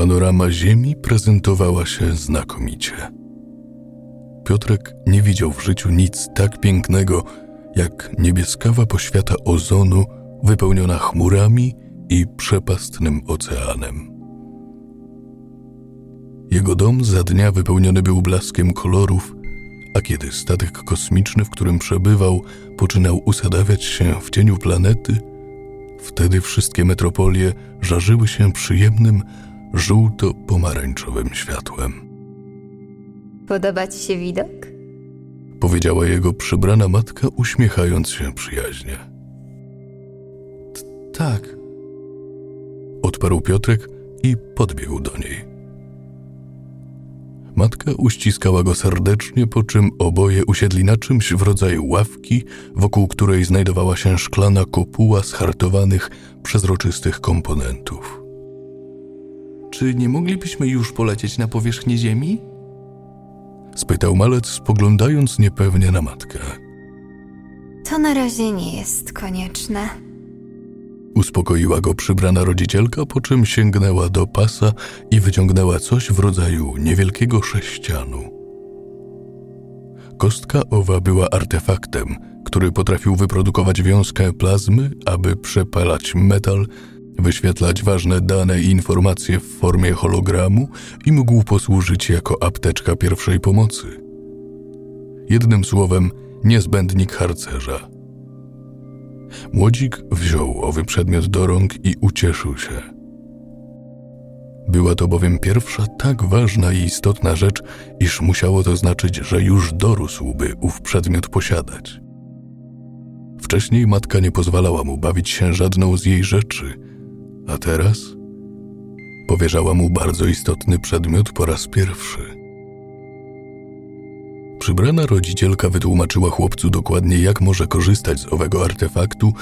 Panorama Ziemi prezentowała się znakomicie. Piotrek nie widział w życiu nic tak pięknego, jak niebieskawa poświata ozonu wypełniona chmurami i przepastnym oceanem. Jego dom za dnia wypełniony był blaskiem kolorów, a kiedy statek kosmiczny, w którym przebywał, poczynał usadawiać się w cieniu planety, wtedy wszystkie metropolie żarzyły się przyjemnym, żółto-pomarańczowym światłem. Podoba ci się widok? Powiedziała jego przybrana matka, uśmiechając się przyjaźnie. Tak. Odparł Piotrek i podbiegł do niej. Matka uściskała go serdecznie, po czym oboje usiedli na czymś w rodzaju ławki, wokół której znajdowała się szklana kopuła z hartowanych, przezroczystych komponentów. Czy nie moglibyśmy już polecieć na powierzchnię Ziemi? spytał malec, spoglądając niepewnie na matkę. To na razie nie jest konieczne. Uspokoiła go przybrana rodzicielka, po czym sięgnęła do pasa i wyciągnęła coś w rodzaju niewielkiego sześcianu. Kostka owa była artefaktem, który potrafił wyprodukować wiązkę plazmy, aby przepalać metal, wyświetlać ważne dane i informacje w formie hologramu i mógł posłużyć jako apteczka pierwszej pomocy. Jednym słowem, niezbędnik harcerza – Młodzik wziął owy przedmiot do rąk i ucieszył się. Była to bowiem pierwsza tak ważna i istotna rzecz, iż musiało to znaczyć, że już dorósłby ów przedmiot posiadać. Wcześniej matka nie pozwalała mu bawić się żadną z jej rzeczy, a teraz powierzała mu bardzo istotny przedmiot po raz pierwszy. Przybrana rodzicielka wytłumaczyła chłopcu dokładnie, jak może korzystać z owego artefaktu,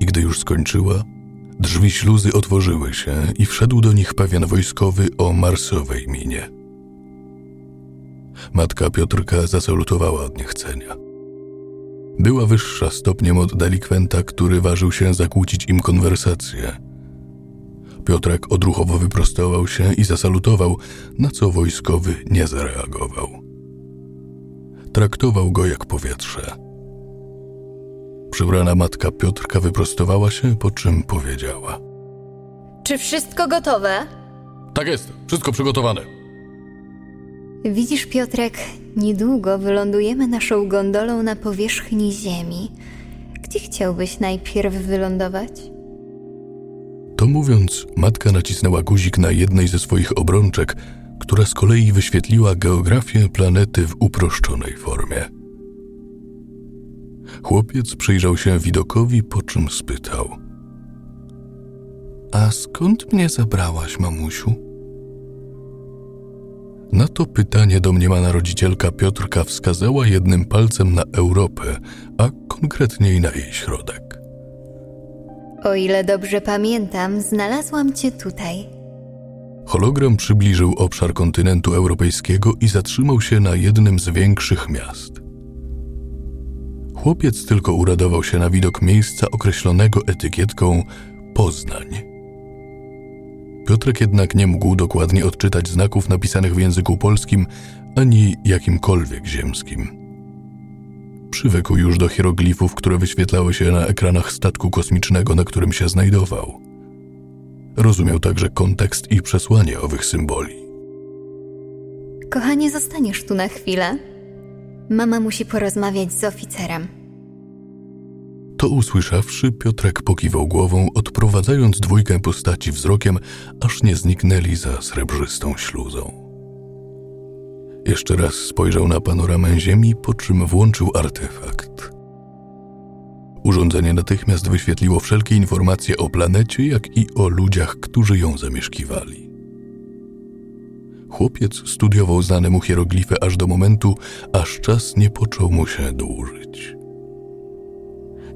i gdy już skończyła, drzwi śluzy otworzyły się i wszedł do nich pewien wojskowy o marsowej minie. Matka Piotrka zasalutowała od niechcenia. Była wyższa stopniem od delikwenta, który ważył się zakłócić im konwersację. Piotrek odruchowo wyprostował się i zasalutował, na co wojskowy nie zareagował. Traktował go jak powietrze. Przybrana matka Piotrka wyprostowała się, po czym powiedziała: Czy wszystko gotowe? Tak jest, wszystko przygotowane. Widzisz, Piotrek, niedługo wylądujemy naszą gondolą na powierzchni Ziemi. Gdzie chciałbyś najpierw wylądować? To mówiąc, matka nacisnęła guzik na jednej ze swoich obrączek, która z kolei wyświetliła geografię planety w uproszczonej formie. Chłopiec przyjrzał się widokowi, po czym spytał: A skąd mnie zabrałaś, mamusiu? Na to pytanie domniemana rodzicielka Piotrka wskazała jednym palcem na Europę, a konkretniej na jej środek. O ile dobrze pamiętam, znalazłam cię tutaj, Hologram przybliżył obszar kontynentu europejskiego i zatrzymał się na jednym z większych miast. Chłopiec tylko uradował się na widok miejsca określonego etykietką Poznań. Piotrek jednak nie mógł dokładnie odczytać znaków napisanych w języku polskim ani jakimkolwiek ziemskim. Przywykł już do hieroglifów, które wyświetlały się na ekranach statku kosmicznego, na którym się znajdował. Rozumiał także kontekst i przesłanie owych symboli. Kochanie, zostaniesz tu na chwilę. Mama musi porozmawiać z oficerem. To usłyszawszy, Piotrek pokiwał głową, odprowadzając dwójkę postaci wzrokiem, aż nie zniknęli za srebrzystą śluzą. Jeszcze raz spojrzał na panoramę Ziemi, po czym włączył artefakt. Urządzenie natychmiast wyświetliło wszelkie informacje o planecie, jak i o ludziach, którzy ją zamieszkiwali. Chłopiec studiował znane mu hieroglify aż do momentu, aż czas nie począł mu się dłużyć.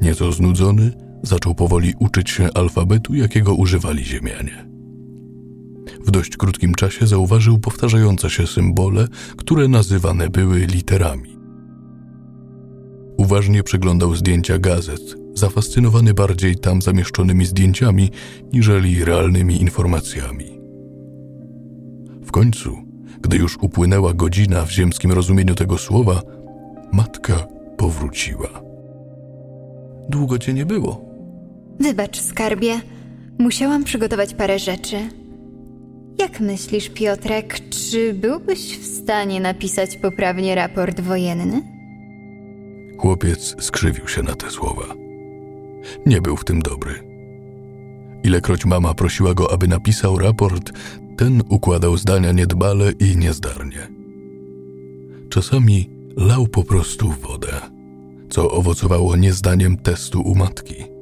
Nieco znudzony, zaczął powoli uczyć się alfabetu, jakiego używali Ziemianie. W dość krótkim czasie zauważył powtarzające się symbole, które nazywane były literami. Uważnie przeglądał zdjęcia gazet, zafascynowany bardziej tam zamieszczonymi zdjęciami niżeli realnymi informacjami. końcu, gdy już upłynęła godzina w ziemskim rozumieniu tego słowa, matka powróciła. Długo cię nie było. Wybacz, skarbie. Musiałam przygotować parę rzeczy. Jak myślisz, Piotrek, czy byłbyś w stanie napisać poprawnie raport wojenny? Chłopiec skrzywił się na te słowa. Nie był w tym dobry. Ilekroć mama prosiła go, aby napisał raport, ten układał zdania niedbale i niezdarnie. Czasami lał po prostu wodę, co owocowało niezdaniem testu u matki.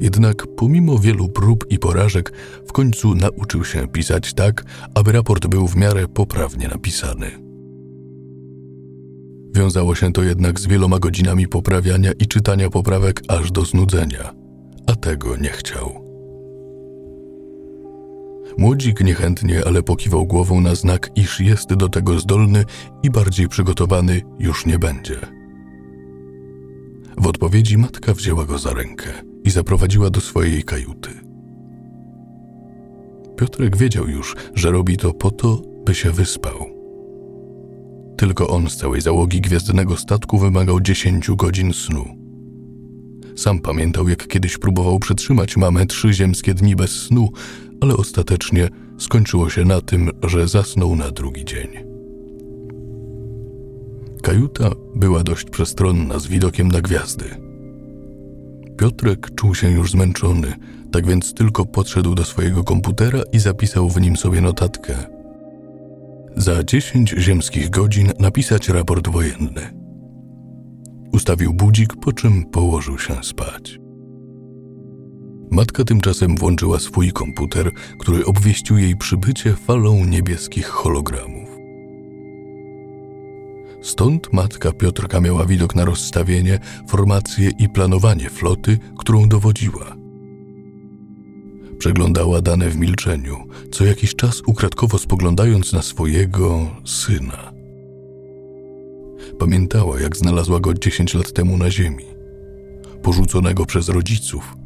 Jednak pomimo wielu prób i porażek, w końcu nauczył się pisać tak, aby raport był w miarę poprawnie napisany. Wiązało się to jednak z wieloma godzinami poprawiania i czytania poprawek aż do znudzenia, a tego nie chciał. Młodzik niechętnie, ale pokiwał głową na znak, iż jest do tego zdolny i bardziej przygotowany już nie będzie. W odpowiedzi matka wzięła go za rękę i zaprowadziła do swojej kajuty. Piotrek wiedział już, że robi to po to, by się wyspał. Tylko on z całej załogi gwiezdnego statku wymagał dziesięciu godzin snu. Sam pamiętał, jak kiedyś próbował przetrzymać mamę trzy ziemskie dni bez snu, ale ostatecznie skończyło się na tym, że zasnął na drugi dzień. Kajuta była dość przestronna z widokiem na gwiazdy. Piotrek czuł się już zmęczony, tak więc tylko podszedł do swojego komputera i zapisał w nim sobie notatkę. Za dziesięć ziemskich godzin napisać raport wojenny. Ustawił budzik, po czym położył się spać. Matka tymczasem włączyła swój komputer, który obwieścił jej przybycie falą niebieskich hologramów. Stąd matka Piotrka miała widok na rozstawienie, formację i planowanie floty, którą dowodziła. Przeglądała dane w milczeniu, co jakiś czas ukradkowo spoglądając na swojego syna. Pamiętała, jak znalazła go dziesięć lat temu na ziemi, porzuconego przez rodziców,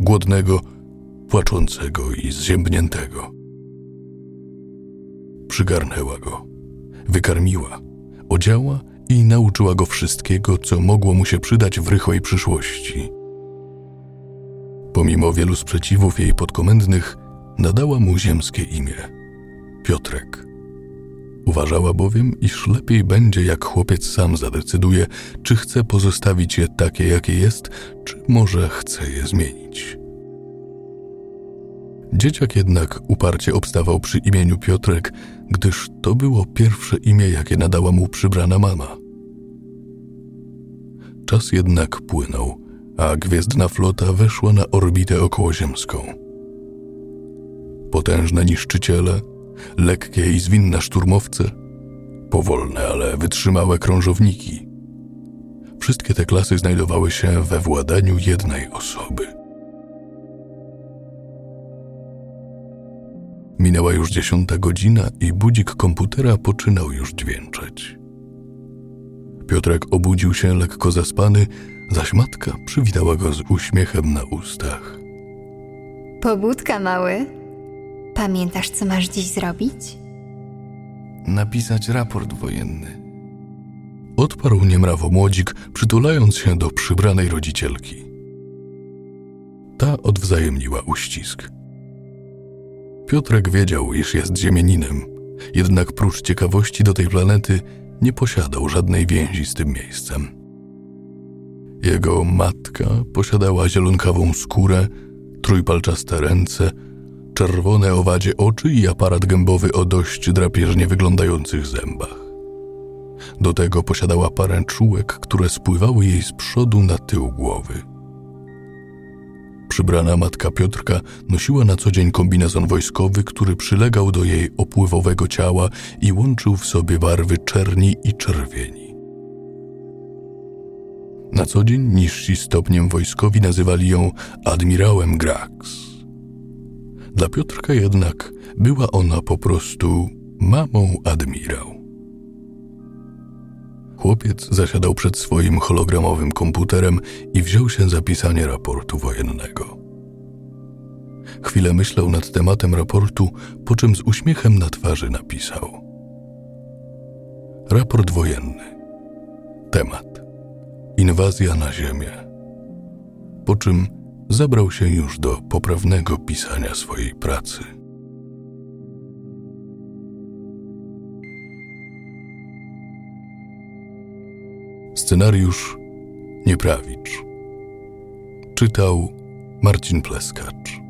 głodnego, płaczącego i zziębniętego. Przygarnęła go, wykarmiła, odziała i nauczyła go wszystkiego, co mogło mu się przydać w rychłej przyszłości. Pomimo wielu sprzeciwów jej podkomendnych, nadała mu ziemskie imię Piotrek. Uważała bowiem, iż lepiej będzie, jak chłopiec sam zadecyduje, czy chce pozostawić je takie, jakie jest, czy może chce je zmienić. Dzieciak jednak uparcie obstawał przy imieniu Piotrek, gdyż to było pierwsze imię, jakie nadała mu przybrana mama. Czas jednak płynął, a gwiezdna flota weszła na orbitę okołoziemską. Potężne niszczyciele, lekkie i zwinne szturmowce, powolne, ale wytrzymałe krążowniki. Wszystkie te klasy znajdowały się we władaniu jednej osoby. Minęła już dziesiąta godzina i budzik komputera poczynał już dźwięczeć. Piotrek obudził się lekko zaspany, zaś matka przywitała go z uśmiechem na ustach. Pobudka, mały. Pamiętasz, co masz dziś zrobić? Napisać raport wojenny. Odparł niemrawo młodzik, przytulając się do przybranej rodzicielki. Ta odwzajemniła uścisk. Piotrek wiedział, iż jest ziemianinem, jednak prócz ciekawości do tej planety nie posiadał żadnej więzi z tym miejscem. Jego matka posiadała zielonkawą skórę, trójpalczaste ręce, czerwone owadzie oczy i aparat gębowy o dość drapieżnie wyglądających zębach. Do tego posiadała parę czułek, które spływały jej z przodu na tył głowy. Przybrana matka Piotrka nosiła na co dzień kombinezon wojskowy, który przylegał do jej opływowego ciała i łączył w sobie barwy czerni i czerwieni. Na co dzień niżsi stopniem wojskowi nazywali ją admirałem Grax. Dla Piotrka jednak była ona po prostu mamą admirał. Chłopiec zasiadał przed swoim hologramowym komputerem i wziął się za pisanie raportu wojennego. chwilę myślał nad tematem raportu, po czym z uśmiechem na twarzy napisał: Raport wojenny. Temat: Inwazja na Ziemię. Po czym zabrał się już do poprawnego pisania swojej pracy. Scenariusz Nieprawicz. Czytał Marcin Pleskacz.